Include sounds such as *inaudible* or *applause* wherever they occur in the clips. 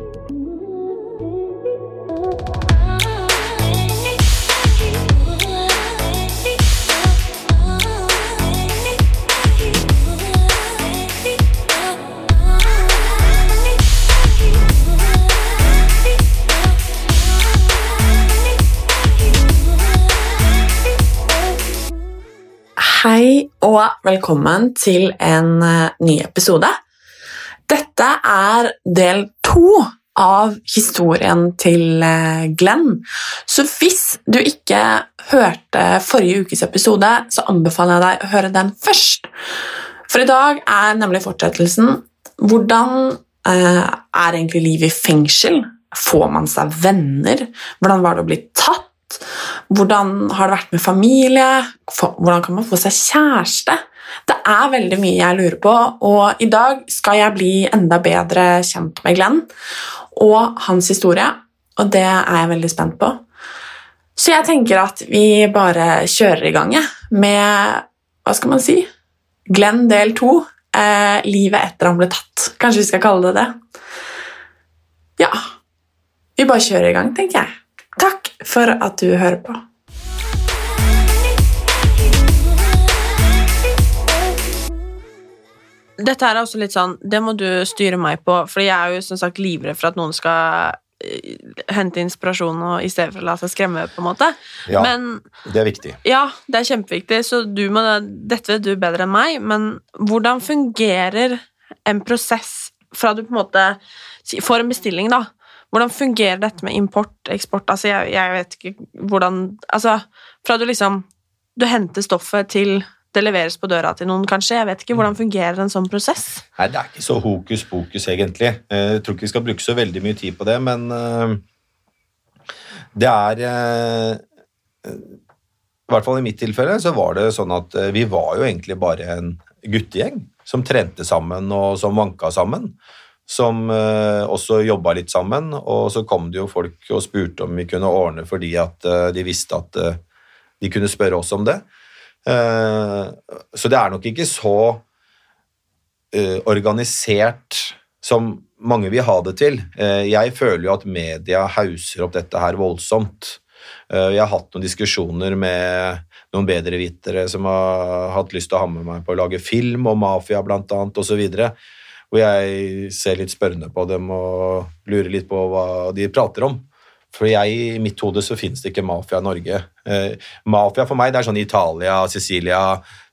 Hei og velkommen til en eh, ny episode. Dette er del to av historien til eh, Glenn. Så hvis du ikke hørte forrige ukes episode, så anbefaler jeg deg å høre den først. For i dag er nemlig fortsettelsen hvordan eh, er egentlig livet i fengsel? Får man seg venner? Hvordan var det å bli tatt? Hvordan har det vært med familie? Hvordan kan man få seg kjæreste? Det er veldig mye jeg lurer på, og i dag skal jeg bli enda bedre kjent med Glenn og hans historie, og det er jeg veldig spent på. Så jeg tenker at vi bare kjører i gang med Hva skal man si? Glenn del to. Eh, livet etter han ble tatt. Kanskje vi skal kalle det det. Ja. Vi bare kjører i gang, tenker jeg. Takk for at du hører på. Dette er også litt sånn Det må du styre meg på, for jeg er jo som sagt livredd for at noen skal eh, hente inspirasjon og, i stedet for å la seg skremme, på en måte. Ja, Men det er viktig. ja, det er kjempeviktig, så du må, dette vet du bedre enn meg, men hvordan fungerer en prosess fra du på en måte får en bestilling, da? Hvordan fungerer dette med import, eksport? Altså, jeg, jeg vet ikke hvordan Altså, fra du liksom Du henter stoffet til det leveres på døra til noen, kanskje. Jeg vet ikke. Hvordan fungerer en sånn prosess? Nei, Det er ikke så hokus pokus, egentlig. Eh, Jeg tror ikke vi skal bruke så veldig mye tid på det, men eh, det er eh, I hvert fall i mitt tilfelle så var det sånn at vi var jo egentlig bare en guttegjeng som trente sammen og som vanka sammen. Som også jobba litt sammen, og så kom det jo folk og spurte om vi kunne ordne fordi at de visste at de kunne spørre oss om det. Eh, så det er nok ikke så eh, organisert som mange vil ha det til. Eh, jeg føler jo at media hauser opp dette her voldsomt. Jeg har hatt noen diskusjoner med noen bedrevitere som har hatt lyst til å ha med meg på å lage film om mafia blant annet, og så videre. Hvor jeg ser litt spørrende på dem og lurer litt på hva de prater om. For jeg, i mitt hode så finnes det ikke mafia i Norge. Eh, mafia for meg det er sånn Italia, Sicilia,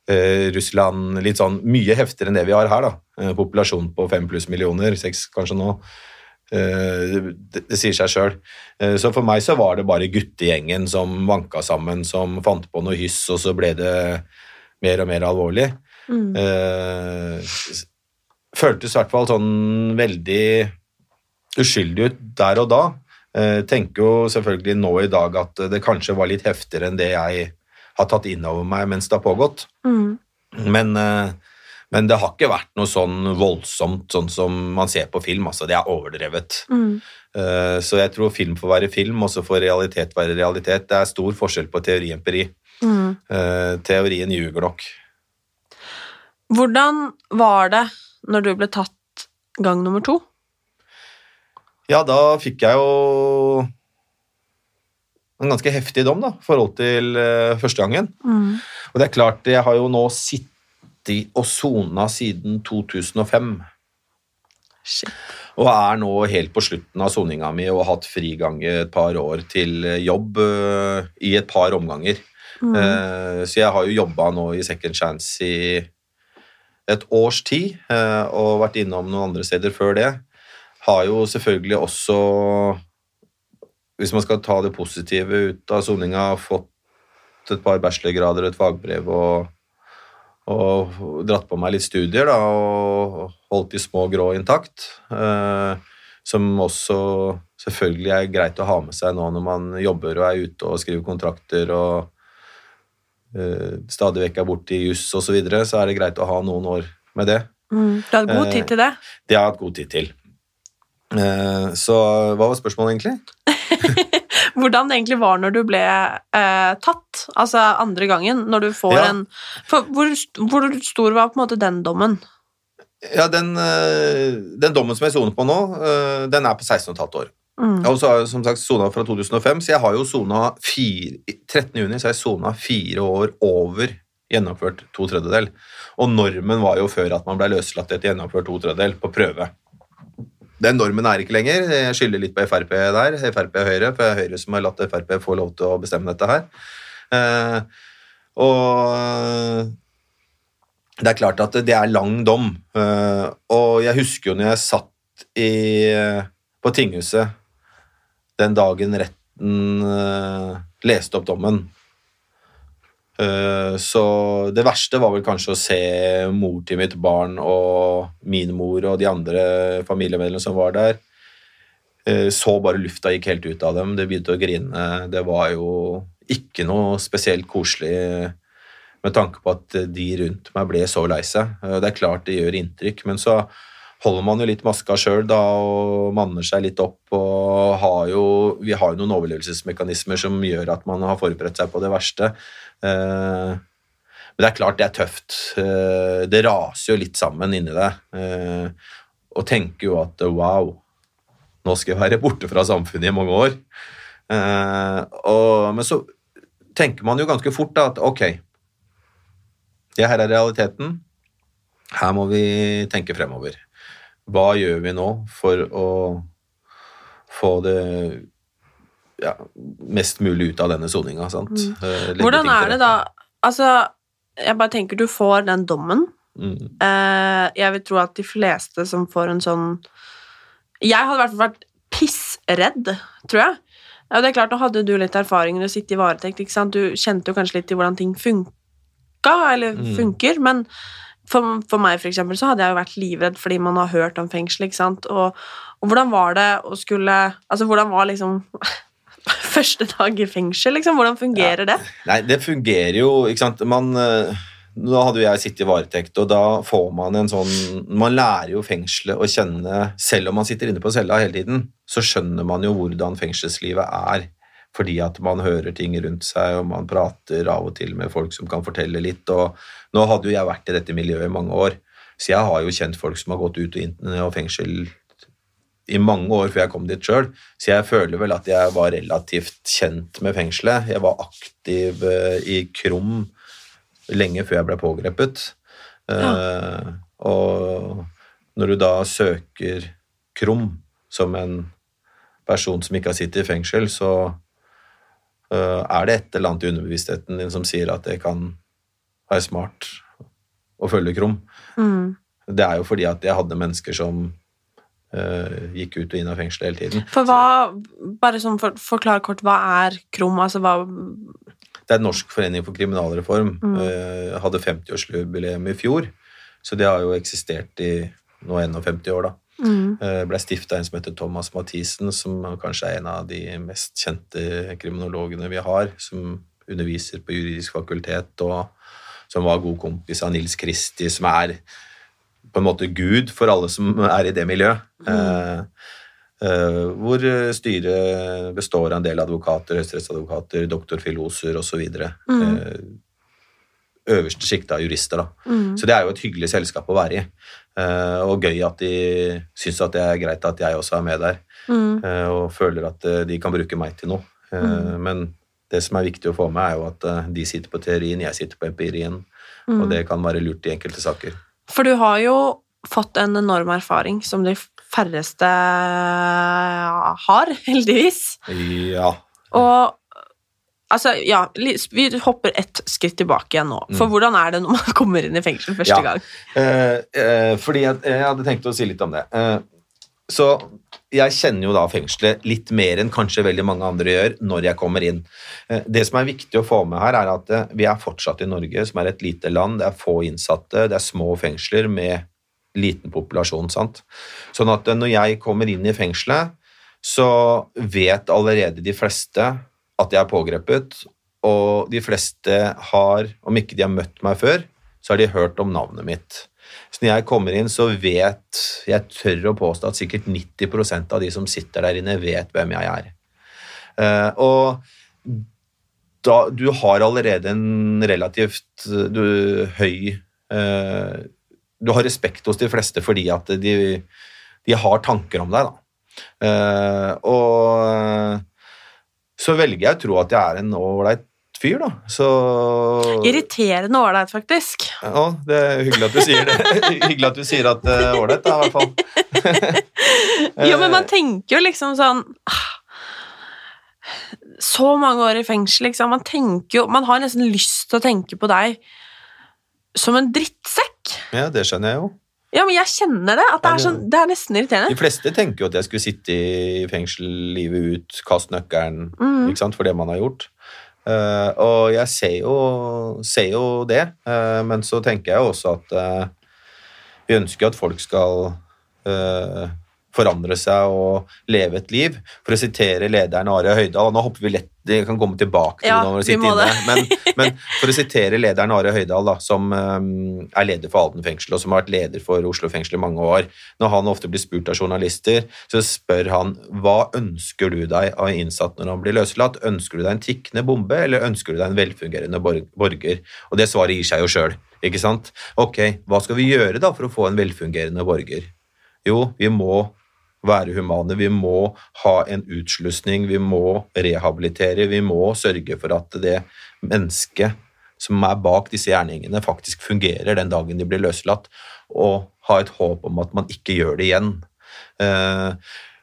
eh, Russland Litt sånn mye heftigere enn det vi har her. da. Eh, populasjon på fem pluss millioner, seks kanskje nå. Det, det sier seg sjøl. Så for meg så var det bare guttegjengen som vanka sammen, som fant på noe hyss, og så ble det mer og mer alvorlig. Mm. Føltes i hvert fall sånn veldig uskyldig ut der og da. Eh, tenker jo selvfølgelig nå i dag at det kanskje var litt heftigere enn det jeg har tatt inn over meg mens det har pågått. Mm. Men, eh, men det har ikke vært noe sånn voldsomt sånn som man ser på film. altså Det er overdrevet. Mm. Eh, Så jeg tror film får være film, og så får realitet være realitet. Det er stor forskjell på teori og empiri. Mm. Teorien ljuger nok. Hvordan var det når du ble tatt gang nummer to? Ja, da fikk jeg jo en ganske heftig dom da, i forhold til uh, første gangen. Mm. Og det er klart, jeg har jo nå sittet og sona siden 2005. Shit. Og er nå helt på slutten av soninga mi og har hatt frigang et par år til jobb uh, i et par omganger. Mm. Uh, Så jeg har jo jobba nå i Second Chance i et års tid, eh, og vært innom noen andre steder før det. Har jo selvfølgelig også, hvis man skal ta det positive ut av soninga, fått et par bachelorgrader og et fagbrev og, og dratt på meg litt studier da, og holdt de små grå intakt. Eh, som også selvfølgelig er greit å ha med seg nå når man jobber og er ute og skriver kontrakter og eh, stadig vekk er borte i juss osv., så, videre, så er det greit å ha noen år med det. Mm. Du hatt god Eh, tid til det? Det har jeg hatt god tid til. Eh, så hva var spørsmålet egentlig? *laughs* Hvordan det egentlig var når du ble eh, tatt, altså andre gangen, når du får Ja. en for hvor, hvor stor var på en måte den dommen? Ja, den, eh, den dommen som jeg soner på nå, eh, den er på 16,5 år. Mm. Jeg har også som sagt sona fra 2005, så jeg har jo sona fire 13. juni så jeg sona fire år over gjennomført to tredjedel. Og normen var jo før at man ble løslatt etter gjennomført to tredjedel på prøve. Den normen er ikke lenger. Jeg skylder litt på Frp der. Frp og Høyre, for det er Høyre som har latt Frp få lov til å bestemme dette her. Eh, og det er klart at det er lang dom. Eh, og jeg husker jo når jeg satt i, på tinghuset den dagen retten eh, leste opp dommen. Eh, så det verste var vel kanskje å se mor til mitt barn og min mor og de andre familiemedlemmene som var der. Eh, Så bare lufta gikk helt ut av dem. De begynte å grine. Det var jo ikke noe spesielt koselig med tanke på at de rundt meg ble så lei seg. Eh, Det er klart det gjør inntrykk, men så holder man jo litt maska sjøl og manner seg litt opp. og har jo, Vi har jo noen overlevelsesmekanismer som gjør at man har forberedt seg på det verste. Eh, Men det er klart det er tøft. Eh, Det raser jo litt sammen inni deg. eh, Og tenker jo at wow, nå skal jeg være borte fra samfunnet i mange år. Men så tenker man jo ganske fort da, at ok, det her er realiteten. Her må vi tenke fremover. Hva gjør vi nå for å få det ja, mest mulig ut av denne soninga? Mm. Eh, Hvordan er det da Altså, jeg bare tenker du får den dommen. Mm. Eh, jeg vil tro at de fleste som får en sånn Jeg hadde i hvert fall vært pissredd, tror jeg. Ja, det er klart, Nå hadde du litt erfaring med å sitte i varetekt. ikke sant? Du kjente jo kanskje litt til hvordan ting funka, eller Mm. funker, men for, for meg for eksempel, så hadde jeg jo vært livredd fordi man har hørt om fengsel, ikke sant. Og, og hvordan var det å skulle Altså, hvordan var liksom *laughs* første dag i fengsel, liksom? Hvordan fungerer det? Nei, det fungerer jo, ikke sant. Man, da nå hadde jo jeg sittet i varetekt, og da får man en sånn Man lærer jo fengselet å kjenne Selv om man sitter inne på cella hele tiden, så skjønner man jo hvordan fengselslivet er. Fordi at man hører ting rundt seg, og man prater av og til med folk som kan fortelle litt. Og nå hadde jo jeg vært i dette miljøet i mange år, så jeg har jo kjent folk som har gått ut og inn av fengsel i mange år før jeg kom dit sjøl, så jeg føler vel at jeg var relativt kjent med fengselet. Jeg var aktiv eh, i Krum lenge før jeg ble pågrepet. Eh, og når du da søker Krum som en person som ikke har sittet i fengsel, så er det et eller annet i underbevisstheten din som sier at det kan være smart å følge Krum. Mm. Det er jo fordi at jeg hadde mennesker som uh, gikk ut og inn av fengselet hele tiden. For hva Bare sånn for, forklar kort, hva er KROM? Altså hva Det er Norsk forening for kriminalreform. Mm. Uh, hadde 50-årsjubileum i fjor, så det har jo eksistert i nå 51 år, da. Mm. Eh, ble stifta en som heter Thomas Mathisen, som kanskje er en av de mest kjente kriminologene vi har, som underviser på juridisk fakultet, og som var god kompis av Nils Kristi, som er på en måte Gud for alle som er i det miljøet. Mm. eh, hvor styret består av en del advokater, høyesterettsadvokater, doktorfiloser osv. Mm. Eh, øverste sjiktet av jurister. Mm. Så det er jo et hyggelig selskap å være i. Eh, og gøy at de syns at det er greit at jeg også er med der, Mm. eh, og føler at eh, de kan bruke meg til noe. Mm. Men det som er viktig å få med, er jo at de sitter på teorien, jeg sitter på empirien, Mm. og det kan være lurt i enkelte saker. For du har jo fått en enorm erfaring som de færreste har, *laughs* heldigvis. Ja. Og altså, ja, vi hopper ett skritt tilbake igjen nå. For Mm. hvordan er det når man *laughs* kommer inn i fengsel første Ja. gang? Eh, eh, fordi jeg, jeg hadde tenkt å si litt om det. Eh, så jeg kjenner jo da fengselet litt mer enn kanskje veldig mange andre gjør når jeg kommer inn. Eh, det som er viktig å få med her, er at eh, vi er fortsatt i Norge, som er et lite land. Det er få innsatte, det er små fengsler med liten populasjon. sant? Sånn at eh, når jeg kommer inn i fengselet, så vet allerede de fleste at jeg er pågrepet, og de fleste har, om ikke de har møtt meg før, så har de hørt om navnet mitt. Så når jeg kommer inn, så vet Jeg tør å påstå at sikkert 90% av de som sitter der inne, vet hvem jeg er. Eh, og da, du har allerede en relativt du, høy eh, du har respekt hos de fleste fordi at de, de har tanker om deg, da. Eh, og så velger jeg å tro at jeg er en ålreit fyr, da. Så Irriterende ålreit, faktisk. Ja, det er hyggelig at du sier det. *laughs* hyggelig at du sier at er ålreit, da, i hvert fall. *laughs* Jo, men Eh. man tenker jo liksom sånn ah, Så mange år i fengsel, liksom. Man tenker jo Man har nesten lyst til å tenke på deg som en drittsekk. Ja, det skjønner jeg jo. Ja, men jeg kjenner det. At det er, sånn, det er nesten De fleste tenker jo at jeg skulle sitte i fengsel livet ut, kaste nøkkelen, Mm. ikke sant, for det man har gjort. Uh, og jeg ser jo, ser jo det, uh, men så tenker jeg jo også at uh, vi ønsker at folk skal forandre seg og leve et liv. For å sitere lederen Are Høydahl Nå hopper vi lett, det kan komme tilbake til Ja, når vi vi sitter inne. Men, men for å sitere lederen Are Høydahl, da, som um, er leder for Halden fengsel, og som har vært leder for Oslo fengsel i mange år Når han ofte blir spurt av journalister, så spør han hva ønsker du deg av innsatt når han blir løslatt? Ønsker du deg en tikkende bombe, eller ønsker du deg en velfungerende borger? Og det svaret gir seg jo sjøl, ikke sant? Ok, hva skal vi gjøre da for å få en velfungerende borger? Jo, vi må være humane, vi må ha en utslusning, vi må rehabilitere, vi må sørge for at det mennesket som er bak disse gjerningene, faktisk fungerer den dagen de blir løslatt, og ha et håp om at man ikke gjør det igjen. Eh,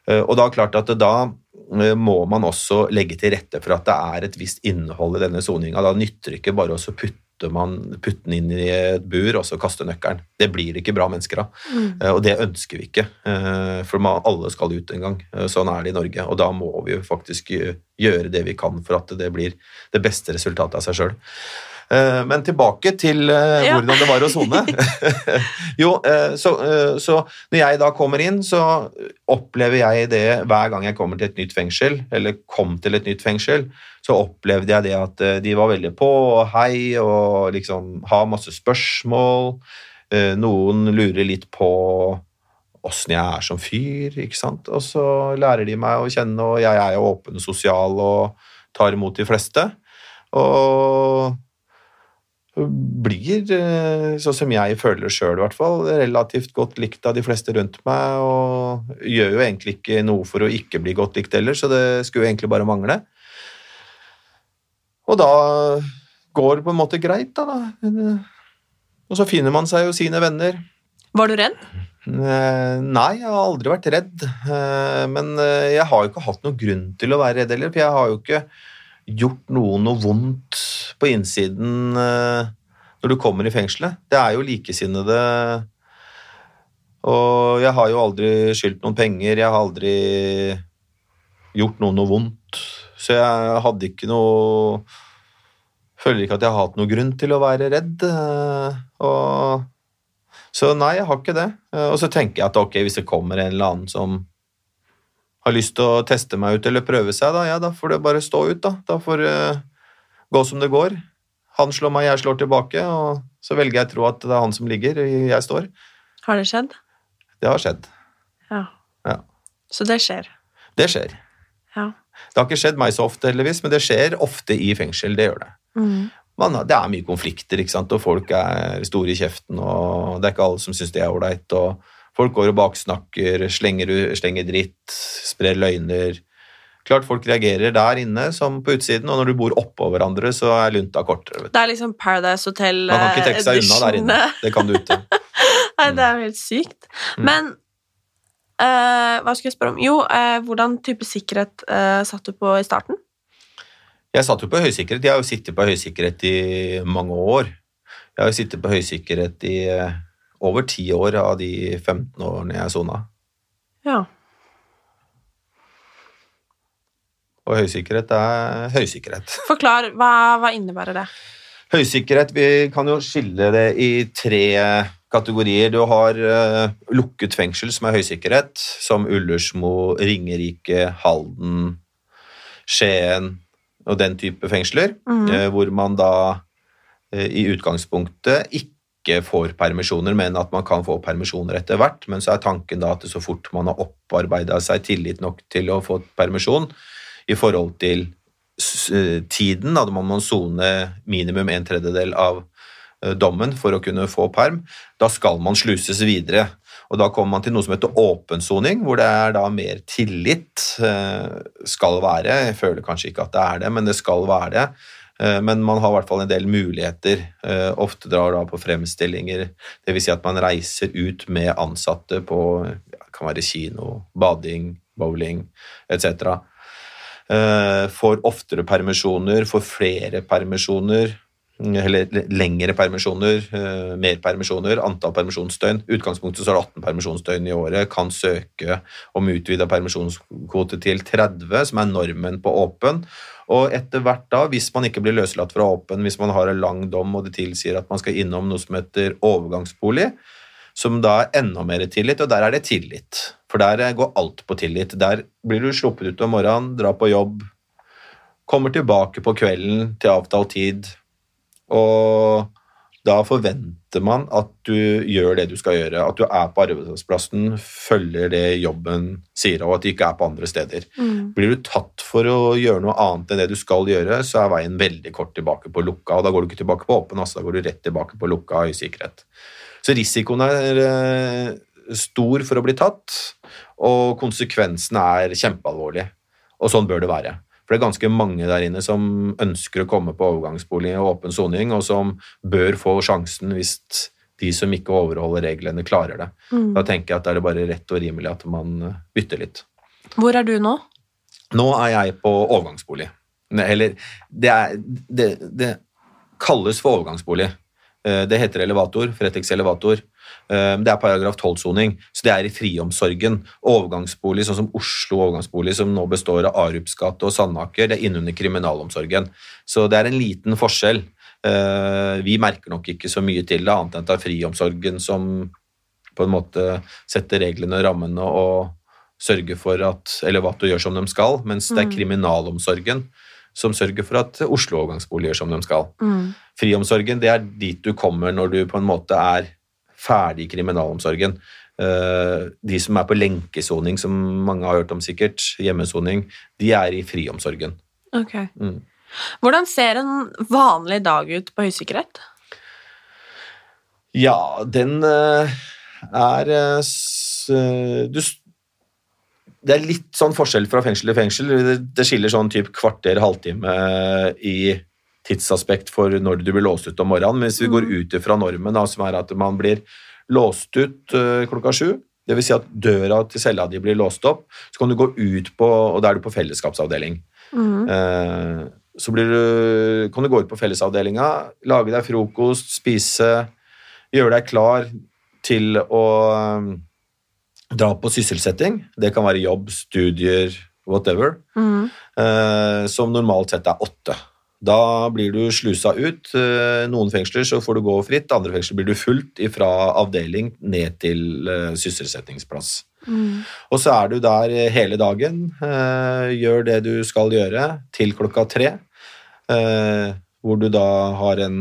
eh, og da er det klart at da eh, må man også legge til rette for at det er et visst innhold i denne soninga. Da nytter det ikke bare å så putte, man, putte den inn i et bur og så kaste nøkkelen. Det blir ikke bra mennesker av. Mm. Eh, Og det ønsker vi ikke, eh, for man, alle skal ut en gang. Eh, Sånn er det i Norge, og da må vi jo faktisk gjøre det vi kan for at det blir det beste resultatet av seg sjøl. Men tilbake til eh, Ja. hvordan det var å sone. *laughs* jo, eh, så, eh, så når jeg da kommer inn, så opplever jeg det hver gang jeg kommer til et nytt fengsel, eller kom til et nytt fengsel, så opplevde jeg det at eh, de var veldig på og hei og liksom har masse spørsmål. Eh, Noen lurer litt på åssen jeg er som fyr, ikke sant. Og så lærer de meg å kjenne, og jeg er jo åpen og sosial og tar imot de fleste. Og blir, eh, sånn som jeg føler sjøl, i hvert fall, relativt godt likt av de fleste rundt meg, og gjør jo egentlig ikke noe for å ikke bli godt likt heller, så det skulle jo egentlig bare mangle. Og da går det på en måte greit, da. da. Og så finner man seg jo sine venner. Var du redd? Eh, Nei, jeg har aldri vært redd. Eh, Men jeg har jo ikke hatt noen grunn til å være redd heller, for jeg har jo ikke gjort noen noe vondt på innsiden eh, når du kommer i fengselet. Det er jo likesinnede Og jeg har jo aldri skyldt noen penger, jeg har aldri gjort noen noe vondt. Så jeg hadde ikke noe Føler ikke at jeg har hatt noen grunn til å være redd. eh, Og så nei, jeg har ikke det. Eh, Og så tenker jeg at ok, hvis det kommer en eller annen som har lyst til å teste meg ut eller prøve seg, da, ja, da får det bare stå ut, da. Da får det gå som det går. Han slår meg, jeg slår tilbake, og så velger jeg å tro at det er han som ligger, jeg står. Har det skjedd? Det har skjedd. Ja. Ja. Så det skjer. Det skjer. Ja. Det har ikke skjedd meg så ofte, heldigvis, men det skjer ofte i fengsel. Det gjør det. Mm. Man, det er mye konflikter, ikke sant? og folk er store i kjeften, og det er ikke alle som syns det er ålreit. og Folk går og baksnakker, slenger, slenger dritt, sprer løgner. Klart folk reagerer der inne som på utsiden, og når du bor oppå hverandre, så er lunta kortere. Vet du. Det er liksom Paradise Hotel Man kan ikke trekke seg unna der inne. Det kan du ute. *laughs* Nei, det er jo helt sykt. Mm. Men uh, hva skulle jeg spørre om? Jo, uh, hvordan type sikkerhet uh, satt du på i starten? Jeg satt jo på høysikkerhet. Jeg har jo sittet på høysikkerhet i mange år. Jeg har jo sittet på høysikkerhet i eh, over ti år av de 15 årene jeg sona. Ja. Og høysikkerhet er høysikkerhet. *laughs* Forklar, hva, hva innebærer det? Høysikkerhet, vi kan jo skille det i tre kategorier. Du har uh, lukket fengsel, som er høysikkerhet, som Ullersmo, Ringerike, Halden, Skien og den type fengsler, mm. uh, hvor man da uh, i utgangspunktet ikke får permisjoner, men at man kan få permisjoner etter hvert. Men så er tanken da at så fort man har opparbeida seg tillit nok til å få permisjon i forhold til eh, tiden, da må man sone minimum en tredjedel av eh, dommen for å kunne få perm, da skal man sluses videre. Og da kommer man til noe som heter åpen soning, hvor det er da mer tillit. eh, Skal være. Jeg føler kanskje ikke at det er det, men det skal være det. Eh, Men man har i hvert fall en del muligheter. Eh, Ofte drar da på fremstillinger, dvs. Si at man reiser ut med ansatte på ja, kan være kino, bading, bowling etc. Eh, Får oftere permisjoner, får flere permisjoner, eller lengre permisjoner, eh, mer permisjoner, antall permisjonsdøgn. Utgangspunktet så er det 18 permisjonsdøgn i året. Kan søke om utvida permisjonskvote til 30, som er normen på åpen. Og etter hvert da, hvis man ikke blir løslatt fra åpen, hvis man har en lang dom og det tilsier at man skal innom noe som heter overgangsbolig, som da er enda mer tillit, og der er det tillit. For der går alt på tillit. Der blir du sluppet ut om morgenen, drar på jobb, kommer tilbake på kvelden til avtalt tid, og da forventer man at du gjør det du skal gjøre, at du er på arbeidsplassen, følger det jobben sier, og at du ikke er på andre steder. Mm. Blir du tatt for å gjøre noe annet enn det du skal gjøre, så er veien veldig kort tilbake på lukka, og da går du ikke tilbake på åpen, altså, da går du rett tilbake på lukka høy sikkerhet. Så risikoen er eh, stor for å bli tatt, og konsekvensene er kjempealvorlige. Og sånn bør det være. For det er ganske mange der inne som ønsker å komme på overgangsbolig og åpen soning, og som bør få sjansen hvis de som ikke overholder reglene, klarer det. Mm. Da tenker jeg at da er det bare rett og rimelig at man eh, bytter litt. Hvor er du nå? Nå er jeg på overgangsbolig. Eller det, er, det, det kalles for overgangsbolig. Eh, Det heter elevator, Fretex elevator. Eh, Det er paragraf 12-soning, så det er i friomsorgen. Overgangsbolig, sånn som Oslo overgangsbolig, som nå består av Arups gate og Sandaker, det er innunder kriminalomsorgen. Så det er en liten forskjell. Eh, Vi merker nok ikke så mye til det, annet enn at det er friomsorgen som på en måte setter reglene og rammene og sørger for at du gjør som de skal, mens det er Mm. kriminalomsorgen som sørger for at Oslo overgangsbolig gjør som de skal. Mm. Friomsorgen det er dit du kommer når du på en måte er ferdig i kriminalomsorgen. Eh, De som er på lenkesoning, som mange har hørt om sikkert, hjemmesoning, de er i friomsorgen. Ok. Mm. Hvordan ser en vanlig dag ut på høysikkerhet? Ja, den eh, er eh, du, Det er litt sånn forskjell fra fengsel til fengsel. Det, det skiller sånn type kvarter, halvtime i tidsaspekt for når du blir låst ut om morgenen. Men hvis vi går ut fra normen, da, som er at man blir låst ut eh, klokka sju, dvs. Si at døra til cella di blir låst opp, så kan du gå ut på Og da er du på fellesskapsavdeling. Mm. Eh, så blir du, kan du gå ut på fellesavdelinga, lage deg frokost, spise, gjøre deg klar til å um, dra på sysselsetting. Det kan være jobb, studier, whatever, Mm. eh, som normalt sett er åtte. Da blir du slusa ut. Eh, Noen fengsler så får du gå fritt, andre fengsler blir du fulgt fra avdeling ned til eh, sysselsettingsplass. Mm. Og så er du der hele dagen, eh, gjør det du skal gjøre til klokka tre, hvor du da har en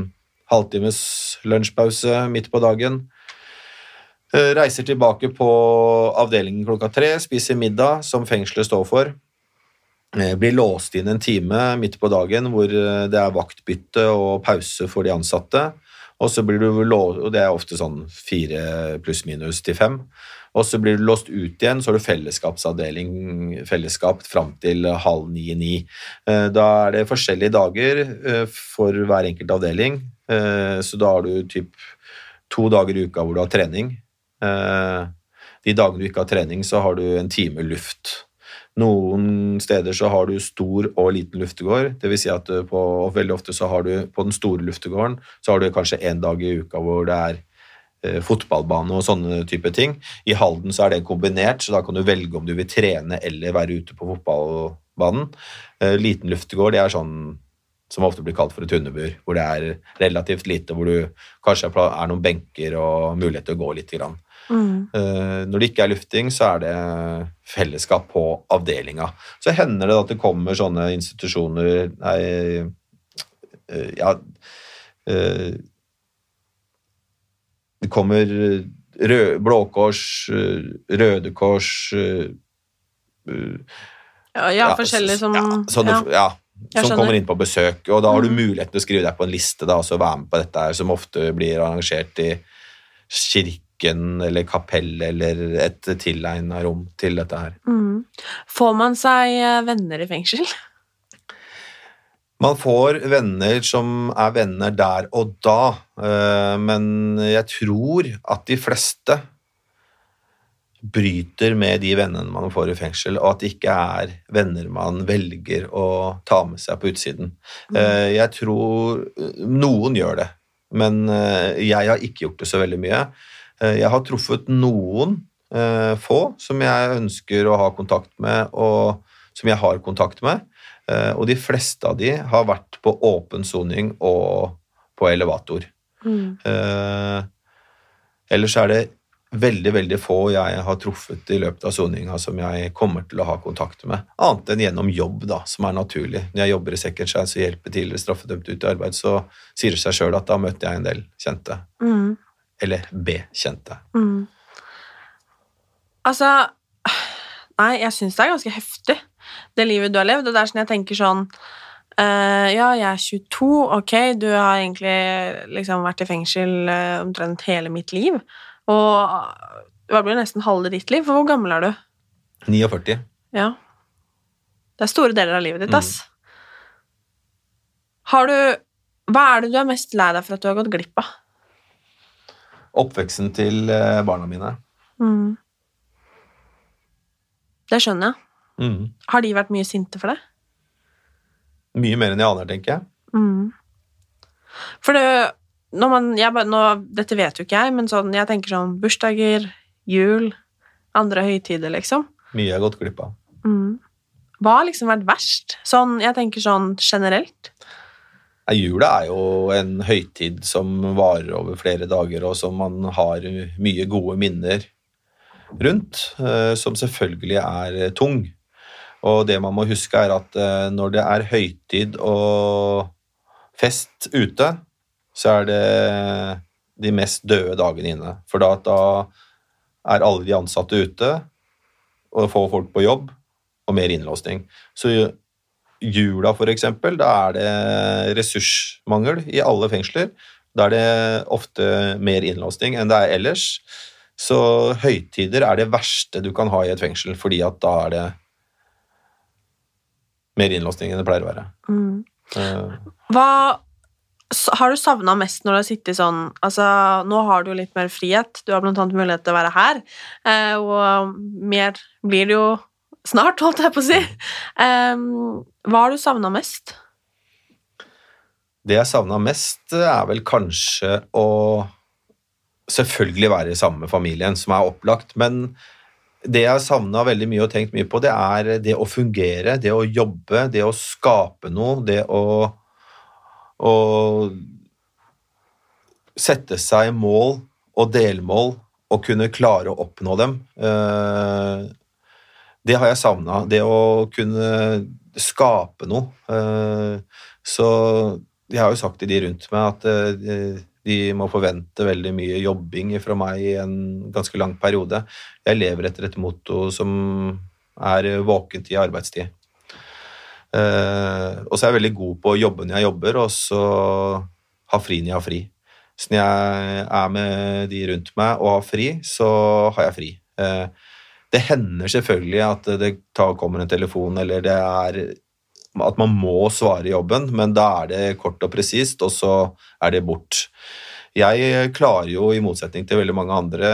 halvtimes lunsjpause midt på dagen. Reiser tilbake på avdelingen klokka tre, spiser middag, som fengselet står for. Eh, blir låst inn en time midt på dagen hvor eh, det er vaktbytte og pause for de ansatte. Og så blir du låst, og det er ofte sånn fire pluss minus til fem. Og så blir du låst ut igjen, så har du fellesskapsavdeling, fellesskap fram til halv ni-ni. Eh, Da er det forskjellige dager for hver enkelt avdeling, så da har du typ to dager i uka hvor du har trening. De dagene du ikke har trening, så har du en time luft. Noen steder så har du stor og liten luftegård. Det vil si at du på, veldig ofte så har du på den store luftegården så har du kanskje en dag i uka hvor det er eh, fotballbane og sånne type ting. I Halden så er det kombinert, så da kan du velge om du vil trene eller være ute på fotballbanen. Eh, liten luftegård det er sånn som ofte blir kalt for et hundebur, hvor det er relativt lite, hvor du kanskje er noen benker og mulighet til å gå litt. Grann. Mm. Eh, Når det ikke er lufting, så er det fellesskap på avdelinga. Så hender det at det kommer sånne institusjoner Nei, eh, ja eh, Det kommer rød, Blå Kors, Røde Kors Ja, ja, forskjellige som ja, sånne, ja. Som kommer inn på besøk, og da har du Mhm. mulighet til å skrive deg på en liste da, og så være med på dette her, som ofte blir arrangert i kirken eller kapellet eller et tilegna rom til dette her. Mm. Får man seg eh, venner i fengsel? Man får venner som er venner der og da, eh, men jeg tror at de fleste bryter med de vennene man får i fengsel, og at det ikke er venner man velger å ta med seg på utsiden. Eh, Jeg tror noen gjør det, men jeg har ikke gjort det så veldig mye. Eh, Jeg har truffet noen eh, få som jeg ønsker å ha kontakt med, og som jeg har kontakt med. Eh, Og de fleste av de har vært på åpen soning og på elevator. Mm. Eh, ellers er det veldig, veldig få jeg har truffet i løpet av soninga som jeg kommer til å ha kontakt med, annet enn gjennom jobb, da, som er naturlig. Når jeg jobber i Second Chance og hjelper tidligere straffedømte ut i arbeid, så sier det seg sjøl at da møter jeg en del kjente. Mm. Eller B-kjente. Mm. Altså Nei, jeg syns det er ganske heftig, det livet du har levd. Og det er sånn jeg tenker sånn uh, Ja, jeg er 22, ok, du har egentlig liksom vært i fengsel uh, omtrent hele mitt liv. Og det blir nesten halve ditt liv? For hvor gammel er du? 49. Ja. Det er store deler av livet ditt, ass. Har du Hva er det du er mest lei deg for at du har gått glipp av? Oppveksten til eh, barna mine. Mm. Det skjønner jeg. Mm. Har de vært mye sinte for deg? Mye mer enn jeg aner, tenker jeg. Mm. For det når man, jeg nå, Dette vet jo ikke jeg, men sånn, jeg tenker sånn bursdager, jul, andre høytider, liksom. Mye jeg har gått glipp av. Mm. Hva har liksom vært verst? Sånn, jeg tenker sånn generelt. Jula er jo en høytid som varer over flere dager, og som man har mye gode minner rundt, eh, som selvfølgelig er eh, tung. Og det man må huske, er at eh, når det er høytid og fest ute, så er det de mest døde dagene inne. For da, da er alle de ansatte ute, og får folk på jobb, og mer innlåsning. Så jula, eksempel, da er det ressursmangel i alle fengsler. Da er det ofte mer innlåsning enn det er ellers. Så høytider er det verste du kan ha i et fengsel, fordi at da er det mer innlåsning enn det pleier å være. Mm. Eh, Hva har du savna mest når du har sittet sånn Altså, nå har du jo litt mer frihet. Du har blant annet mulighet til å være her, eh, og mer blir det jo snart, holdt jeg på å si. Um, hva har du savna mest? Det jeg savna mest, er vel kanskje å selvfølgelig være sammen med familien, som er opplagt, men det jeg savna veldig mye og tenkt mye på, det er det å fungere, det å jobbe, det å skape noe, det å, å sette seg mål og delmål og kunne klare å oppnå dem. Eh, Det har jeg savna. Det å kunne skape noe. Eh, Så jeg har jo sagt til de rundt meg at eh, de må forvente veldig mye jobbing fra meg i en ganske lang periode. Jeg lever etter et motto som er våkent i arbeidstid. Eh, og så er jeg veldig god på å jobbe når jeg jobber, og så ha fri når jeg har fri. Så når jeg er med de rundt meg og har fri, så har jeg fri. Eh, det hender selvfølgelig at det kommer en telefon, eller det er at man må svare jobben, men da er det kort og presist, og så er det bort. Jeg klarer jo, i motsetning til veldig mange andre,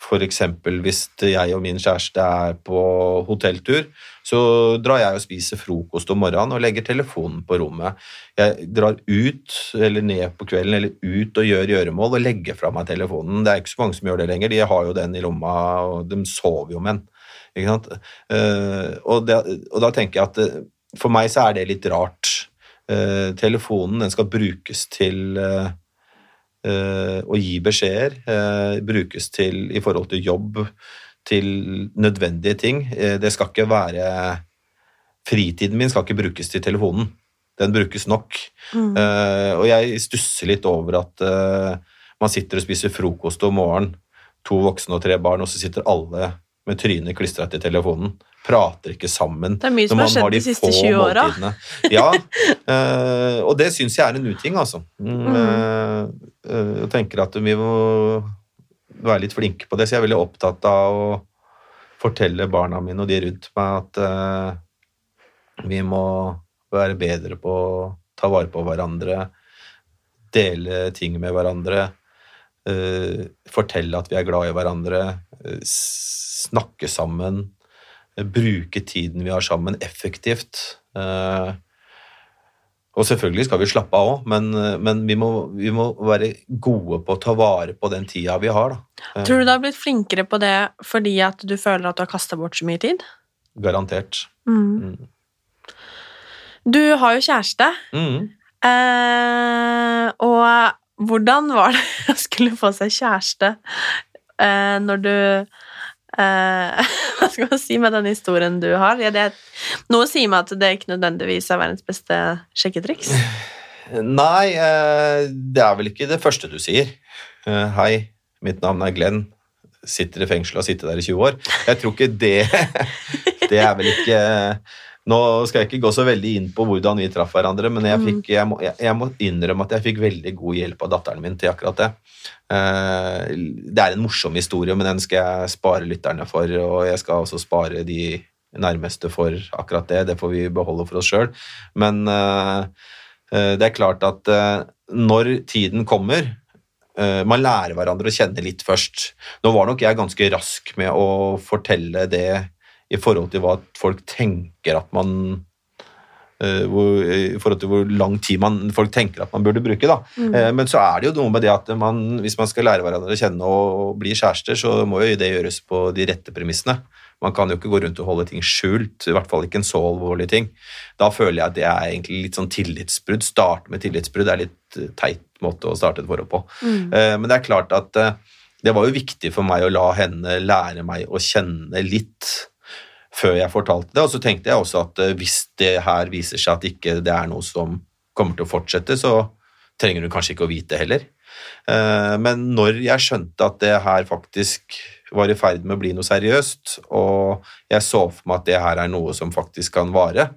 f.eks. hvis jeg og min kjæreste er på hotelltur, så drar jeg og spiser frokost om morgenen og legger telefonen på rommet. Jeg drar ut eller ned på kvelden eller ut og gjør gjøremål og legger fra meg telefonen. Det er ikke så mange som gjør det lenger. De har jo den i lomma, og de sover jo med den. Ikke sant? Eh, og, det, og da tenker jeg at eh, for meg så er det litt rart. Eh, telefonen den skal brukes til å gi beskjeder, brukes til i forhold til jobb, til nødvendige ting. Eh, det skal ikke være Fritiden min skal ikke brukes til telefonen. Den brukes nok. Mm. Uh, og jeg stusser litt over at uh, man sitter og spiser frokost om morgenen, to voksne og tre barn, og så sitter alle med trynet klistra til telefonen. Prater ikke sammen. Det er mye som har skjedd de, de siste 20 åra. Ja, uh, og det syns jeg er en uting, altså. Mm, eh, Jeg tenker at vi må være litt flinke på det, så jeg er veldig opptatt av å fortelle barna mine og de rundt meg at uh, vi må være bedre på å ta vare på hverandre, dele ting med hverandre, uh, fortelle at vi er glad i hverandre, uh, snakke sammen, bruke tiden vi har sammen, effektivt. Eh, og selvfølgelig skal vi slappe av òg, men, men vi, må, vi må være gode på å ta vare på den tida vi har. Da. Tror du du har blitt flinkere på det fordi at du føler at du har kasta bort så mye tid? Garantert. Mm. Mm. Du har jo kjæreste, Mm. eh, og hvordan var det *laughs* å skulle få seg kjæreste eh, når du eh, *laughs* Hva skal man si med den historien du har? Ja, det, noe sier meg at det ikke nødvendigvis er verdens beste sjekketriks. Nei, uh, det er vel ikke det første du sier. Uh, Hei, mitt navn er Glenn. Sitter i fengsel og har sittet der i 20 år. Jeg tror ikke det *laughs* Det er vel ikke Nå skal jeg ikke gå så veldig inn på hvordan vi traff hverandre, men jeg, Mm. fikk, jeg, må, jeg, jeg må innrømme at jeg fikk veldig god hjelp av datteren min til akkurat det. Eh, Det er en morsom historie, men den skal jeg spare lytterne for, og jeg skal også spare de nærmeste for akkurat det. Det får vi beholde for oss sjøl. Men eh, eh, det er klart at når tiden kommer Man lærer hverandre å kjenne litt først. Nå var nok jeg ganske rask med å fortelle det i forhold til hva folk tenker at man eh, hvor, I forhold til hvor lang tid man, folk tenker at man burde bruke. Da. Mm. Eh, Men så er det jo noe med det at man, hvis man skal lære hverandre å kjenne og bli kjærester, så må jo det gjøres på de rette premissene. Man kan jo ikke gå rundt og holde ting skjult, i hvert fall ikke en så alvorlig ting. Da føler jeg at det er egentlig litt sånn tillitsbrudd. Starte med tillitsbrudd er litt eh, teit måte å starte et forhold på. Mm. Men det er klart at det var jo viktig for meg å la henne lære meg å kjenne litt før jeg fortalte det. Og så tenkte jeg også at eh, hvis det her viser seg at ikke det er noe som kommer til å fortsette, så trenger du kanskje ikke å vite heller. Eh, Men når jeg skjønte at det her faktisk var i ferd med å bli noe seriøst, og jeg så for meg at det her er noe som faktisk kan vare,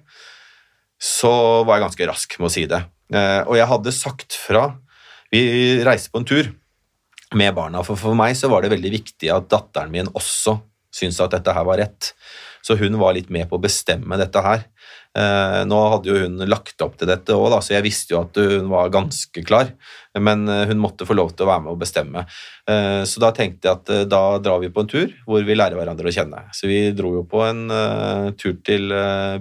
så var jeg ganske rask med å si det. Eh, Og jeg hadde sagt fra Vi reiste på en tur med barna, for for meg så var det veldig viktig at datteren min også syntes at dette her var rett. Så hun var litt med på å bestemme dette her. Eh, nå hadde jo hun lagt opp til dette òg, så jeg visste jo at hun var ganske klar. Men eh, hun måtte få lov til å være med og bestemme. Eh, så da tenkte jeg at da drar vi på en tur hvor vi lærer hverandre å kjenne. Så vi dro jo på en tur til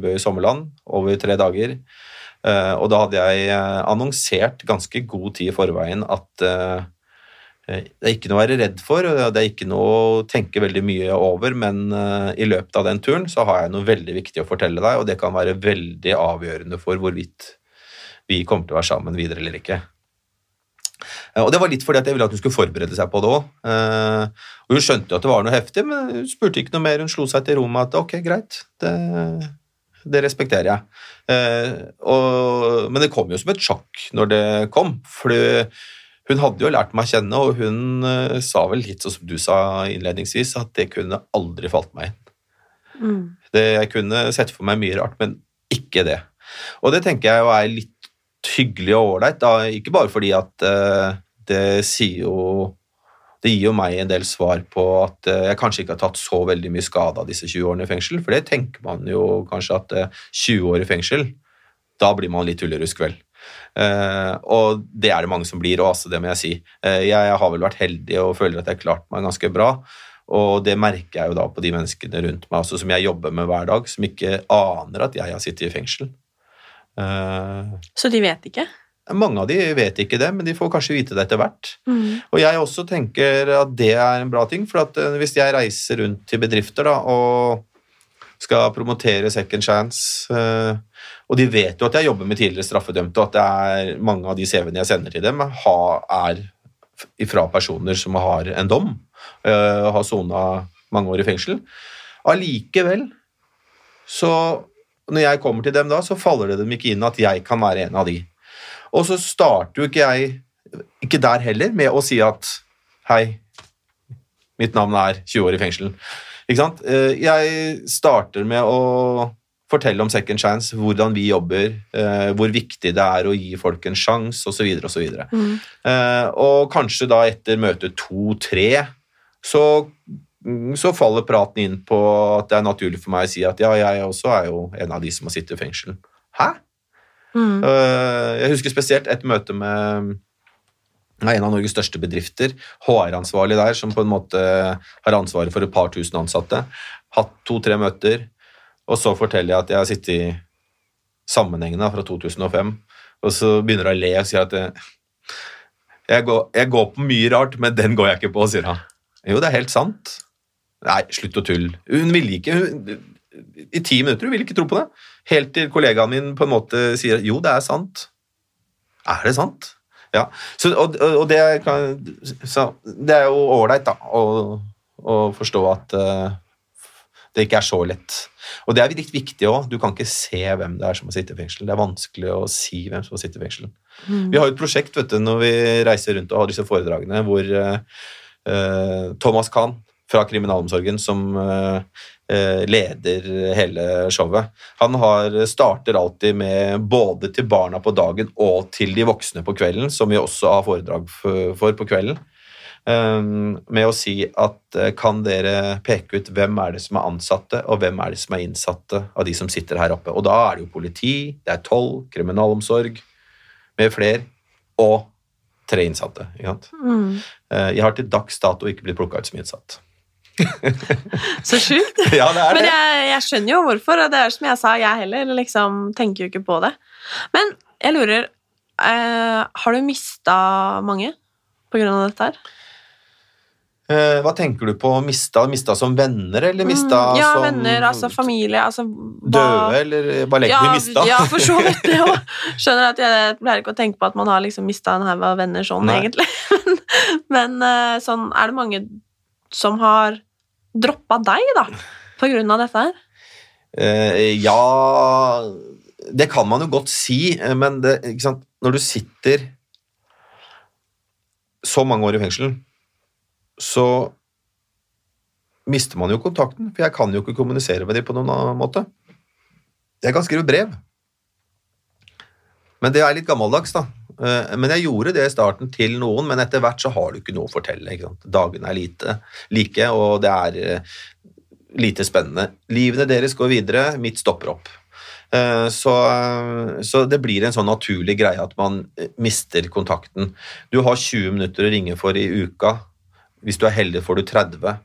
Bø i Sommerland over tre dager. Og da hadde jeg annonsert ganske god tid i forveien at det er ikke noe å være redd for, det er ikke noe å tenke veldig mye over, men eh, i løpet av den turen så har jeg noe veldig viktig å fortelle deg, og det kan være veldig avgjørende for hvorvidt vi kommer til å være sammen videre eller ikke. Eh, Og det var litt fordi at jeg ville at hun skulle forberede seg på det òg. Hun skjønte jo at det var noe heftig, men hun spurte ikke noe mer. Hun slo seg til ro med at ok, greit, det, det respekterer jeg. Eh, og, men det kom jo som et sjokk når det kom, for hun hadde jo lært meg å kjenne, og hun uh, sa vel litt sånn som du sa innledningsvis, at det kunne aldri falt meg inn. Mm. Det, jeg kunne sett for meg mye rart, men ikke det. Og det tenker jeg jo er litt hyggelig og ålreit, ikke bare fordi at uh, det sier jo det gir jo meg en del svar på at eh, jeg kanskje ikke har tatt så veldig mye skade av disse 20 årene i fengsel, for det tenker man jo kanskje at eh, 20 år i fengsel, da blir man litt tullerusk, vel. Eh, og det er det mange som blir, og altså, det må jeg si. Eh, jeg har vel vært heldig og føler at jeg har klart meg ganske bra, og det merker jeg jo da på de menneskene rundt meg, altså, som jeg jobber med hver dag, som ikke aner at jeg har sittet i fengsel. Eh, Så de vet ikke? mange av de vet ikke det, men de får kanskje vite det etter hvert. Mm. Og jeg også tenker at det er en bra ting, for at hvis jeg reiser rundt til bedrifter da, og skal promotere Second Chance, eh, og de vet jo at jeg jobber med tidligere straffedømte, og at det er mange av de CV-ene jeg sender til dem, er fra personer som har en dom, eh, har sona mange år i fengsel. Allikevel, så når jeg kommer til dem da, så faller det dem ikke inn at jeg kan være en av de. Og så starter jo ikke jeg, ikke der heller, med å si at hei, mitt navn er 20 år i fengsel. Ikke sant? Eh, Jeg starter med å fortelle om Second Chance, hvordan vi jobber, eh, hvor viktig det er å gi folk en sjanse, osv., osv. Mm. Eh, og kanskje da etter møte to-tre så, mm, så faller praten inn på at det er naturlig for meg å si at ja, jeg også er jo en av de som har sittet i fengsel. Hæ? Mm. Jeg husker spesielt et møte med med en av Norges største bedrifter, HR-ansvarlig der, som på en måte har ansvaret for et par tusen ansatte. Hatt to-tre møter, og så forteller jeg at jeg har sittet i sammenhengene fra 2005, og så begynner hun å le og sier at jeg går, jeg går på mye rart, men den går jeg ikke på, sier han. Jo, det er helt sant. Nei, slutt å tulle. Hun ville ikke hun, I ti minutter hun ville ikke tro på det. Helt til kollegaen min på en måte sier jo, det er sant. Er det sant? Ja. Så, og, og det, kan, så det er jo ålreit, da, å, å forstå at uh, det ikke er så lett. Og det er litt viktig òg. Du kan ikke se hvem det er som har sittet i fengsel. Det er vanskelig å si hvem som har sittet i fengsel. Mm. Vi har jo et prosjekt vet du, når vi reiser rundt og har disse foredragene, hvor eh, Thomas Kahn fra Kriminalomsorgen, som eh, eh, leder hele showet, han har, starter alltid med både til barna på dagen og til de voksne på kvelden, som vi også har foredrag for, på kvelden, eh, med å si at eh, kan dere peke ut hvem er det som er ansatte, og hvem er det som er innsatte av de som sitter her oppe. Og da er det jo politi, det er toll, kriminalomsorg, med flere, og tre innsatte. Mm. Eh, Jeg har til dags dato ikke blitt plukka ut som innsatt. *laughs* Så sjukt. *laughs* Ja, det er Men jeg, jeg skjønner jo hvorfor, og det er som jeg sa, jeg heller liksom tenker jo ikke på det. Men jeg lurer eh, Har du mista mange på grunn av dette her? Eh, Hva tenker du på? Mista, mista som venner, eller mista Mm, ja, som venner, altså familie, altså hva- døde, eller bare legger ja, mista? Ja, for så vidt det òg. *laughs* Skjønner at jeg pleier ikke å tenke på at man har liksom mista en haug av venner sånn, Nei. egentlig. Men eh, sånn, er det mange som har droppa deg, da, på grunn av dette her? Eh, ja Det kan man jo godt si, eh, men det, når du sitter så mange år i fengsel, så mister man jo kontakten, for jeg kan jo ikke kommunisere med dem på noen annen måte. Jeg kan skrive brev. Men det er litt gammeldags, da. Eh, Men jeg gjorde det i starten til noen, men etter hvert så har du ikke noe å fortelle. Dagene er lite, like, og det er eh, lite spennende. Livene deres går videre, mitt stopper opp. Eh, Så, så det blir en sånn naturlig greie at man mister kontakten. Du har 20 minutter å ringe for i uka. Hvis du er heldig, får du 30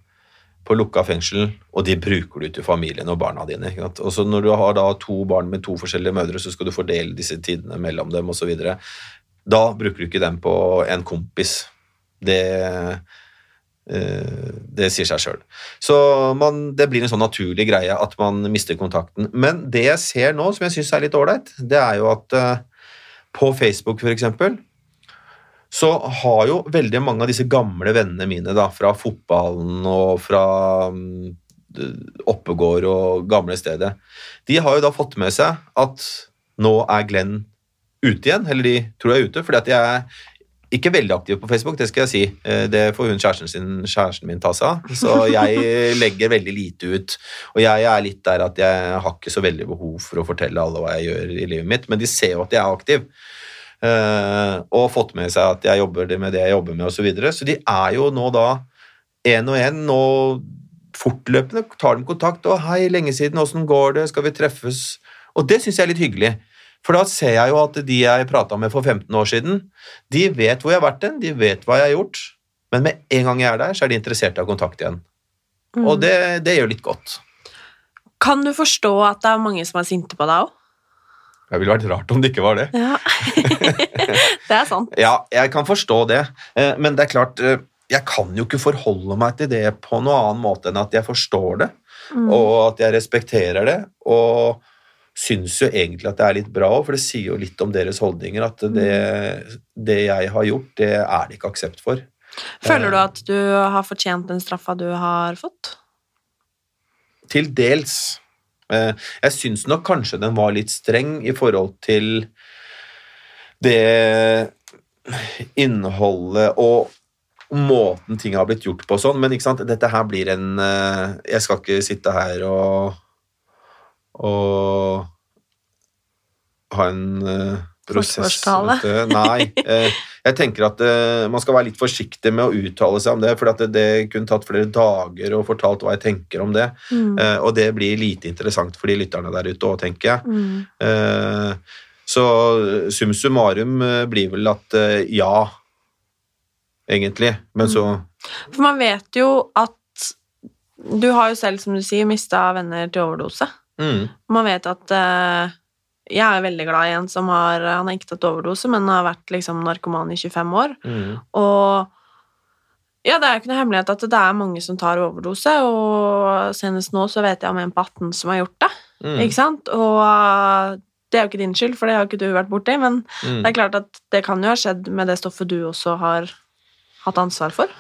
på lukka fengsel, og de bruker du til familien og barna dine. Og så når du har da to barn med to forskjellige mødre, så skal du fordele disse tidene mellom dem osv. Da bruker du ikke den på en kompis. Det, eh, det sier seg sjøl. Så man, det blir en sånn naturlig greie at man mister kontakten. Men det jeg ser nå, som jeg syns er litt ålreit, det er jo at eh, på Facebook, eksempel, så har jo veldig mange av disse gamle vennene mine da, fra fotballen og fra mm, Oppegård og gamle stedet, de har jo da fått med seg at nå er Glenn ute igjen, eller de tror jeg er ute, fordi at jeg er ikke veldig aktiv på Facebook, det skal jeg si. Eh, Det får hun kjæresten, sin, kjæresten min ta seg av. Så jeg *laughs* legger veldig lite ut. Og jeg er litt der at jeg har ikke så veldig behov for å fortelle alle hva jeg gjør i livet mitt, men de ser jo at jeg er aktiv. Eh, og fått med seg at jeg jobber med det jeg jobber med, osv. Så, videre. så de er jo nå da én og én nå fortløpende tar de kontakt. og 'Hei, lenge siden. Åssen går det? Skal vi treffes?' Og det syns jeg er litt hyggelig. For da ser jeg jo at de jeg prata med for 15 år siden, de vet hvor jeg har vært hen, de vet hva jeg har gjort, men med en gang jeg er der, så er de interessert i å ha kontakt igjen. Mm. Og det, det gjør litt godt. Kan du forstå at det er mange som er sinte på deg òg? Det ville vært rart om det ikke var det. Ja. *laughs* det er sant. Ja, jeg kan forstå det, eh, men det er klart eh, Jeg kan jo ikke forholde meg til det på noen annen måte enn at jeg forstår det, Mm. og at jeg respekterer det, og syns jo egentlig at det er litt bra, for det sier jo litt om deres holdninger, at det, det jeg har gjort, det er det ikke aksept for. Føler du at du har fortjent den straffa du har fått? Til dels. Eh, Jeg syns nok kanskje den var litt streng i forhold til det innholdet og måten ting har blitt gjort på og sånn, men dette her blir en eh, Jeg skal ikke sitte her og og ha en uh, prosess. Nei. Uh, jeg tenker at uh, man skal være litt forsiktig med å uttale seg om det, for at det, det kunne tatt flere dager og fortalt hva jeg tenker om det. Mm. Uh, og det blir lite interessant for de lytterne der ute òg, tenker jeg. Mm. Så sum summarum blir vel at ja, egentlig. Men så For man vet jo at Du har jo selv, som du sier, mista venner til overdose. Mm, Man vet at uh, Jeg er veldig glad i en som har Han har ikke tatt overdose, men har vært liksom narkoman i 25 år. mm, Og ja, det er ikke noe hemmelighet at det er mange som tar overdose, og senest nå så vet jeg om en på 18 som har gjort det, mm, ikke sant? Og uh, det er jo ikke din skyld, for det har jo ikke du vært borti, men mm. det er klart at det kan jo ha skjedd med det stoffet du også har hatt ansvar for.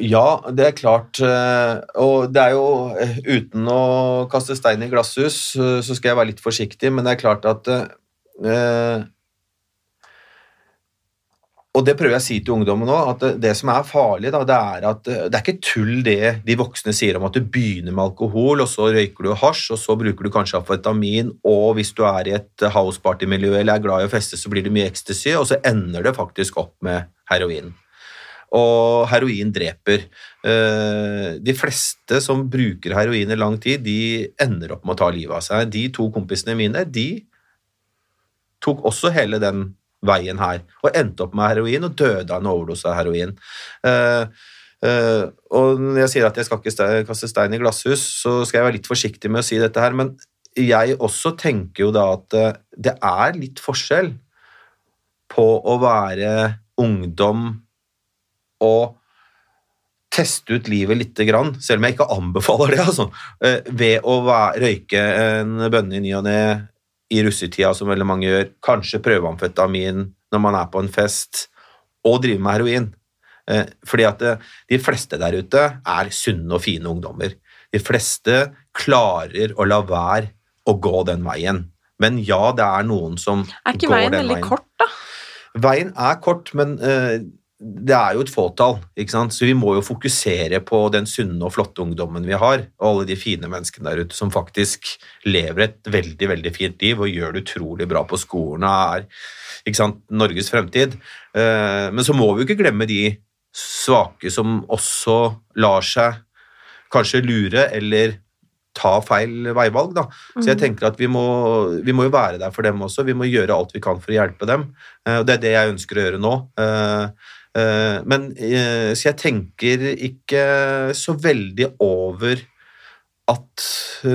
Ja, det er klart. eh, Og det er jo eh, Uten å kaste stein i glasshus, eh, så skal jeg være litt forsiktig, men det er klart at Og det prøver jeg å si til ungdommen nå, at det, som er farlig, da, det er at det er ikke tull det de voksne sier om at du begynner med alkohol, og så røyker du hasj, og så bruker du kanskje amfetamin, og hvis du er i et houseparty-miljø eller er glad i å feste, så blir det mye ecstasy, og så ender det faktisk opp med heroin. Og heroin dreper. Eh, De fleste som bruker heroin i lang tid, de ender opp med å ta livet av seg. De to kompisene mine, de tok også hele den veien her, og endte opp med heroin og døde av en overdose av heroin. Eh, og når jeg sier at jeg skal ikke ste- kaste stein i glasshus, så skal jeg være litt forsiktig med å si dette her, men jeg også tenker jo da at det er litt forskjell på å være ungdom og teste ut livet lite grann, selv om jeg ikke anbefaler det, altså, eh, ved å røyke en bønne i ny og ne i russetida, som veldig mange gjør, kanskje prøve amfetamin når man er på en fest, og drive med heroin. Eh, Fordi at eh, de fleste der ute er sunne og fine ungdommer. De fleste klarer å la være å gå den veien. Men ja, det er noen som går den veien. Er ikke veien veldig kort, da? Veien er kort, men det er jo et fåtall, ikke sant? så vi må jo fokusere på den sunne og flotte ungdommen vi har, og alle de fine menneskene der ute som faktisk lever et veldig veldig fint liv og gjør det utrolig bra på skolen og er ikke sant, Norges fremtid. Eh, men så må vi jo ikke glemme de svake som også lar seg kanskje lure eller ta feil veivalg. Da. Så jeg tenker at vi må, vi må jo være der for dem også. Vi må gjøre alt vi kan for å hjelpe dem. Eh, Og det er det jeg ønsker å gjøre nå. Eh, Men eh, Så jeg tenker ikke så veldig over at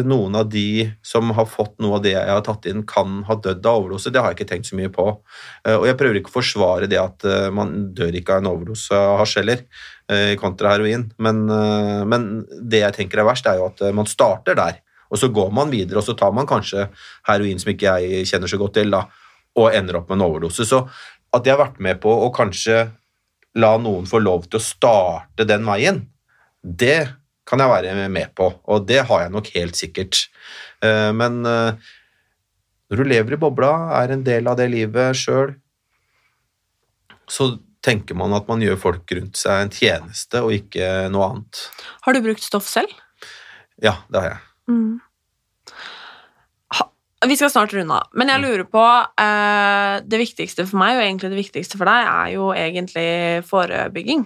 noen av de som har fått noe av det jeg har tatt inn, kan ha dødd av overdose. Det har jeg ikke tenkt så mye på. Eh, Og jeg prøver ikke å forsvare det at man dør ikke av en overdose av hasj heller, kontra heroin. Men, men det jeg tenker er verst, er jo at man starter der, og så går man videre, og så tar man kanskje heroin som ikke jeg kjenner så godt til, da, og ender opp med en overdose. Så at jeg har vært med på å kanskje la noen få lov til å starte den veien, det kan jeg være med på, og det har jeg nok helt sikkert. Eh, Men eh, når du lever i bobla, er en del av det livet sjøl, så tenker man at man gjør folk rundt seg en tjeneste og ikke noe annet. Har du brukt stoff selv? Ja, det har jeg. Mm. Vi skal snart runde av, men jeg lurer på eh, Det viktigste for meg, og egentlig det viktigste for deg, er jo egentlig forebygging.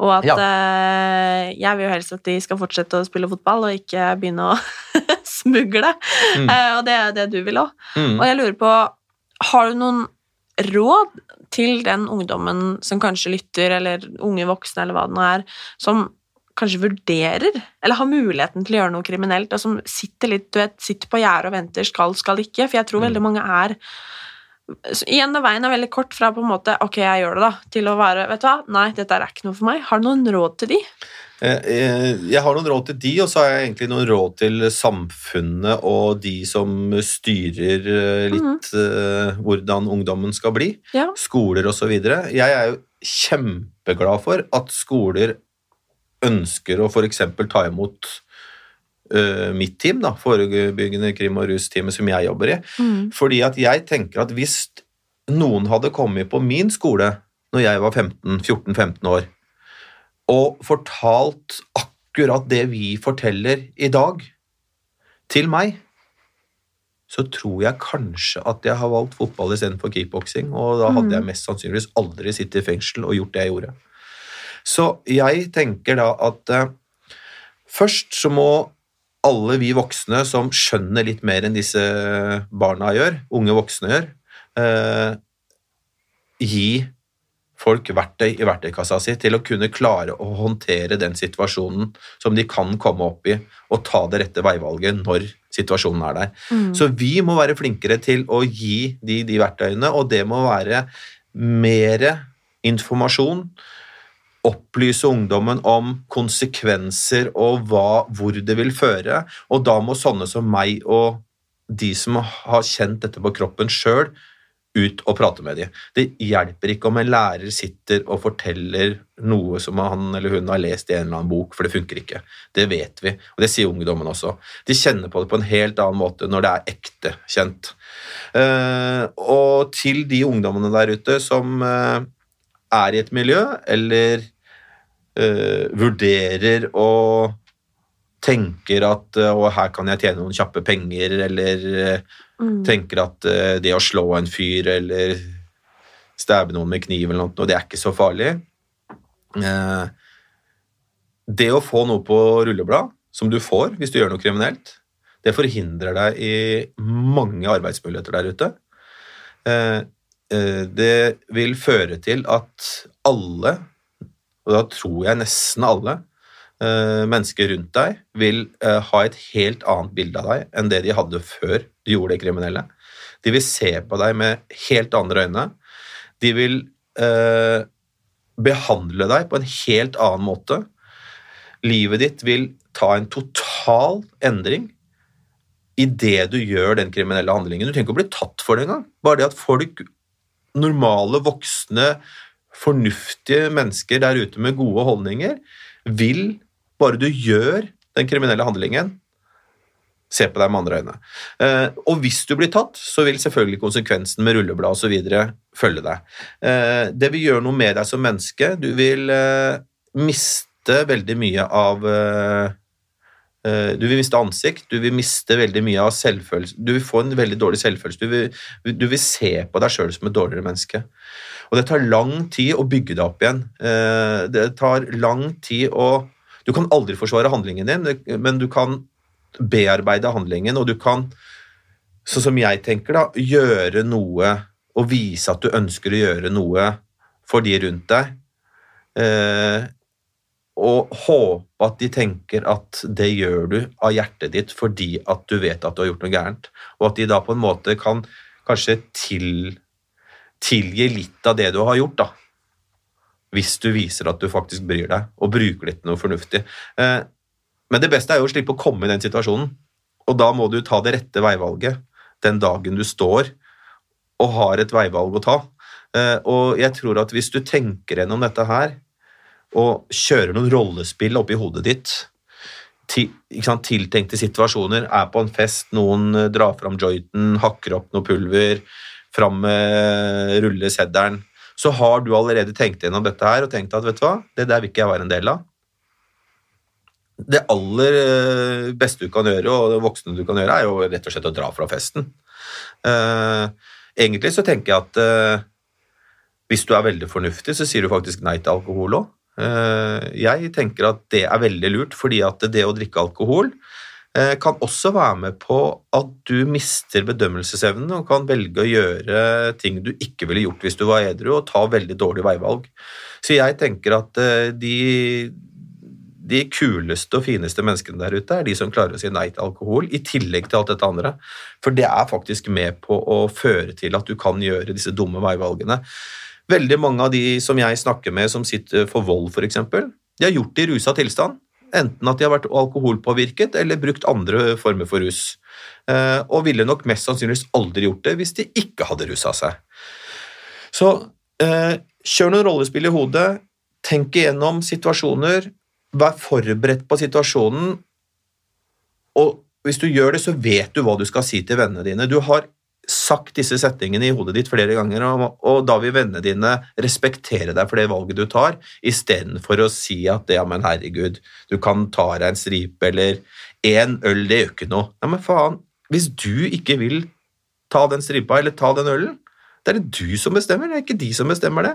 Og at Ja. eh, jeg vil jo helst at de skal fortsette å spille fotball og ikke begynne å *laughs* smugle. Mm. Eh, og det er det du vil òg. Mm. Og jeg lurer på, har du noen råd til den ungdommen som kanskje lytter, eller unge voksne, eller hva det nå er, som kanskje vurderer, eller har muligheten til å gjøre noe kriminelt, og som sitter litt, du vet, sitter på gjerdet og venter, skal, skal ikke, for jeg tror Mm. veldig mange er så Igjen, da veien er veldig kort fra på en måte Ok, jeg gjør det, da, til å være Vet du hva, nei, dette er ikke noe for meg. Har du noen råd til de? Eh, eh, Jeg har noen råd til de, og så har jeg egentlig noen råd til samfunnet og de som styrer eh, litt eh, hvordan ungdommen skal bli. Ja. Skoler osv. Jeg er jo kjempeglad for at skoler ønsker å f.eks. ta imot uh, mitt team, da, forebyggende krim- og rusteamet som jeg jobber i. Mm. Fordi at jeg tenker at hvis noen hadde kommet på min skole når jeg var 15 14-15 år, og fortalt akkurat det vi forteller i dag, til meg, så tror jeg kanskje at jeg har valgt fotball istedenfor kickboksing, og da hadde jeg mest sannsynligvis aldri sittet i fengsel og gjort det jeg gjorde. Så jeg tenker da at eh, først så må alle vi voksne som skjønner litt mer enn disse barna gjør, unge voksne gjør, eh, gi folk verktøy i verktøykassa si til å kunne klare å håndtere den situasjonen som de kan komme opp i, og ta det rette veivalget når situasjonen er der. Mm. Så vi må være flinkere til å gi de de verktøyene, og det må være mer informasjon. Opplyse ungdommen om konsekvenser og hva, hvor det vil føre. Og da må sånne som meg og de som har kjent dette på kroppen sjøl, ut og prate med dem. Det hjelper ikke om en lærer sitter og forteller noe som han eller hun har lest i en eller annen bok, for det funker ikke. Det vet vi, og det sier ungdommen også. De kjenner på det på en helt annen måte når det er ekte kjent. Eh, og til de ungdommene der ute som eh, er i et miljø, eller uh, vurderer å tenker at eh, å, her kan jeg tjene noen kjappe penger, eller eh, Mm. tenker at det å slå en fyr eller stabbe noen med kniv eller noe, det er ikke så farlig. Det å få noe på rulleblad, som du får hvis du gjør noe kriminelt, det forhindrer deg i mange arbeidsmuligheter der ute. Eh, det vil føre til at alle, og da tror jeg nesten alle, eh, mennesker rundt deg vil eh, ha et helt annet bilde av deg enn det de hadde før de gjorde det kriminelle. De vil se på deg med helt andre øyne. De vil eh, behandle deg på en helt annen måte. Livet ditt vil ta en total endring idet du gjør den kriminelle handlingen. Du trenger ikke å bli tatt for det engang. Bare det at folk, normale, voksne, fornuftige mennesker der ute med gode holdninger, vil, bare du gjør den kriminelle handlingen, se på deg med andre øyne. Eh, og hvis du blir tatt, så vil selvfølgelig konsekvensen med rulleblad osv. følge deg. Eh, det vil gjøre noe med deg som menneske. Du vil eh, miste veldig mye av Du vil miste ansikt, du vil miste veldig mye av selvfølelse. Du vil få en veldig dårlig selvfølelse. Du vil, du vil se på deg sjøl som et dårligere menneske. Og det tar lang tid å bygge deg opp igjen. Eh, Det tar lang tid å Du kan aldri forsvare handlingen din, men du kan bearbeide handlingen, og du kan, sånn som jeg tenker, da, gjøre noe og vise at du ønsker å gjøre noe for de rundt deg. Og håpe at de tenker at det gjør du av hjertet ditt fordi at du vet at du har gjort noe gærent, og at de da på en måte kan kanskje til, tilgi litt av det du har gjort, da. Hvis du viser at du faktisk bryr deg, og bruker litt noe fornuftig. Eh, men det beste er jo å slippe å komme i den situasjonen, og da må du ta det rette veivalget den dagen du står og har et veivalg å ta. Eh, Og jeg tror at hvis du tenker gjennom dette her, og kjører noen rollespill oppi hodet ditt, til, sant, tiltenkte situasjoner, er på en fest, noen eh, drar fram jointen, hakker opp noe pulver, fram med rulleseddelen, så har du allerede tenkt gjennom dette her og tenkt at vet du hva, det der vil ikke jeg være en del av. Det aller eh, beste du kan gjøre, og det voksne du kan gjøre, er jo rett og slett å dra fra festen. Eh, egentlig så tenker jeg at hvis du er veldig fornuftig, så sier du faktisk nei til alkohol òg. Jeg tenker at det er veldig lurt, fordi at det å drikke alkohol eh, kan også være med på at du mister bedømmelsesevnen og kan velge å gjøre ting du ikke ville gjort hvis du var edru, og ta veldig dårlige veivalg. Så jeg tenker at eh, de, de kuleste og fineste menneskene der ute er de som klarer å si nei til alkohol, i tillegg til alt dette andre. For det er faktisk med på å føre til at du kan gjøre disse dumme veivalgene. Veldig mange av de som jeg snakker med som sitter for vold, f.eks., de har gjort det i rusa tilstand. Enten at de har vært alkoholpåvirket eller brukt andre former for rus. Eh, Og ville nok mest sannsynligvis aldri gjort det hvis de ikke hadde rusa seg. Så eh, kjør noen rollespill i hodet, tenk igjennom situasjoner, vær forberedt på situasjonen, og hvis du gjør det, så vet du hva du skal si til vennene dine. Du har sagt disse setningene i hodet ditt flere ganger, og, og da vil vennene dine respektere deg for det valget du tar, istedenfor å si at ja, men herregud, du kan ta deg en stripe, eller én øl, det gjør ikke noe. Ja, men faen, hvis du ikke vil ta den stripa eller ta den ølen, det er det du som bestemmer, det er ikke de som bestemmer det.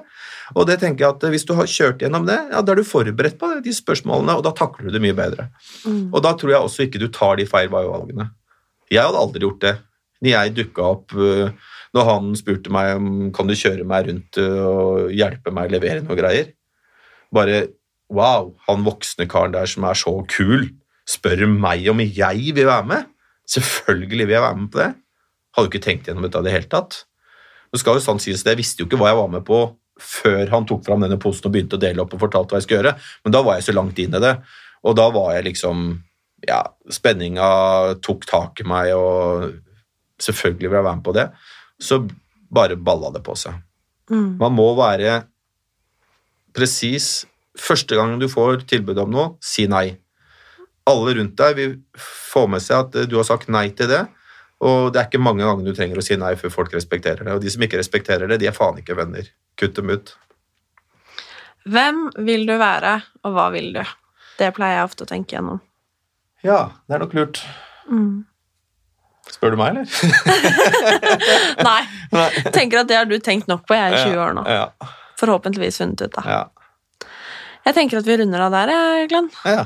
Og det tenker jeg at Hvis du har kjørt gjennom det, ja, da er du forberedt på det, de spørsmålene, og da takler du det mye bedre. Mm. Og da tror jeg også ikke du tar de feil valgene. Jeg hadde aldri gjort det. Når jeg dukka opp øh, når han spurte meg om kan du kjøre meg rundt øh, og hjelpe meg å levere noe greier. Bare wow, han voksne karen der som er så kul, spør meg om jeg vil være med. Selvfølgelig vil jeg være med på det. Hadde jo ikke tenkt gjennom dette i det hele tatt. Det skal jo sånn sies, det, Jeg visste jo ikke hva jeg var med på før han tok fram denne posen og begynte å dele opp og fortalte hva jeg skulle gjøre, men da var jeg så langt inn i det, og da var jeg liksom ja, Spenninga tok tak i meg, og selvfølgelig vil jeg være med på det. Så bare balla det på seg. Mm. Man må være presis. Første gang du får tilbud om noe, si nei. Alle rundt deg vil få med seg at du har sagt nei til det, og det er ikke mange ganger du trenger å si nei før folk respekterer det. Og de som ikke respekterer det, de er faen ikke venner. Kutt dem ut. Hvem vil du være, og hva vil du? Det pleier jeg ofte å tenke gjennom. Ja, det er nok lurt. Mm. Spør du meg, eller? *laughs* Nei, Nei. tenker at det har du tenkt nok på. Jeg er 20 år nå. Ja, Forhåpentligvis funnet ut, av. ja, Jeg tenker at vi runder av der, Glenn. ja.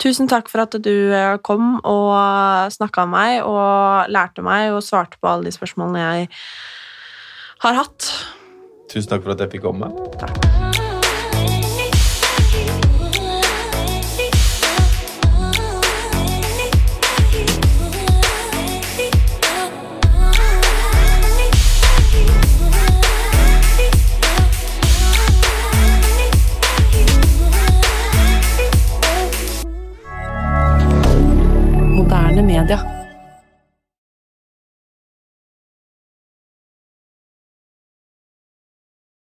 Tusen takk for at du eh, kom og snakka med meg og lærte meg og svarte på alle de spørsmålene jeg har hatt. Tusen takk for at jeg fikk komme. Moderne media.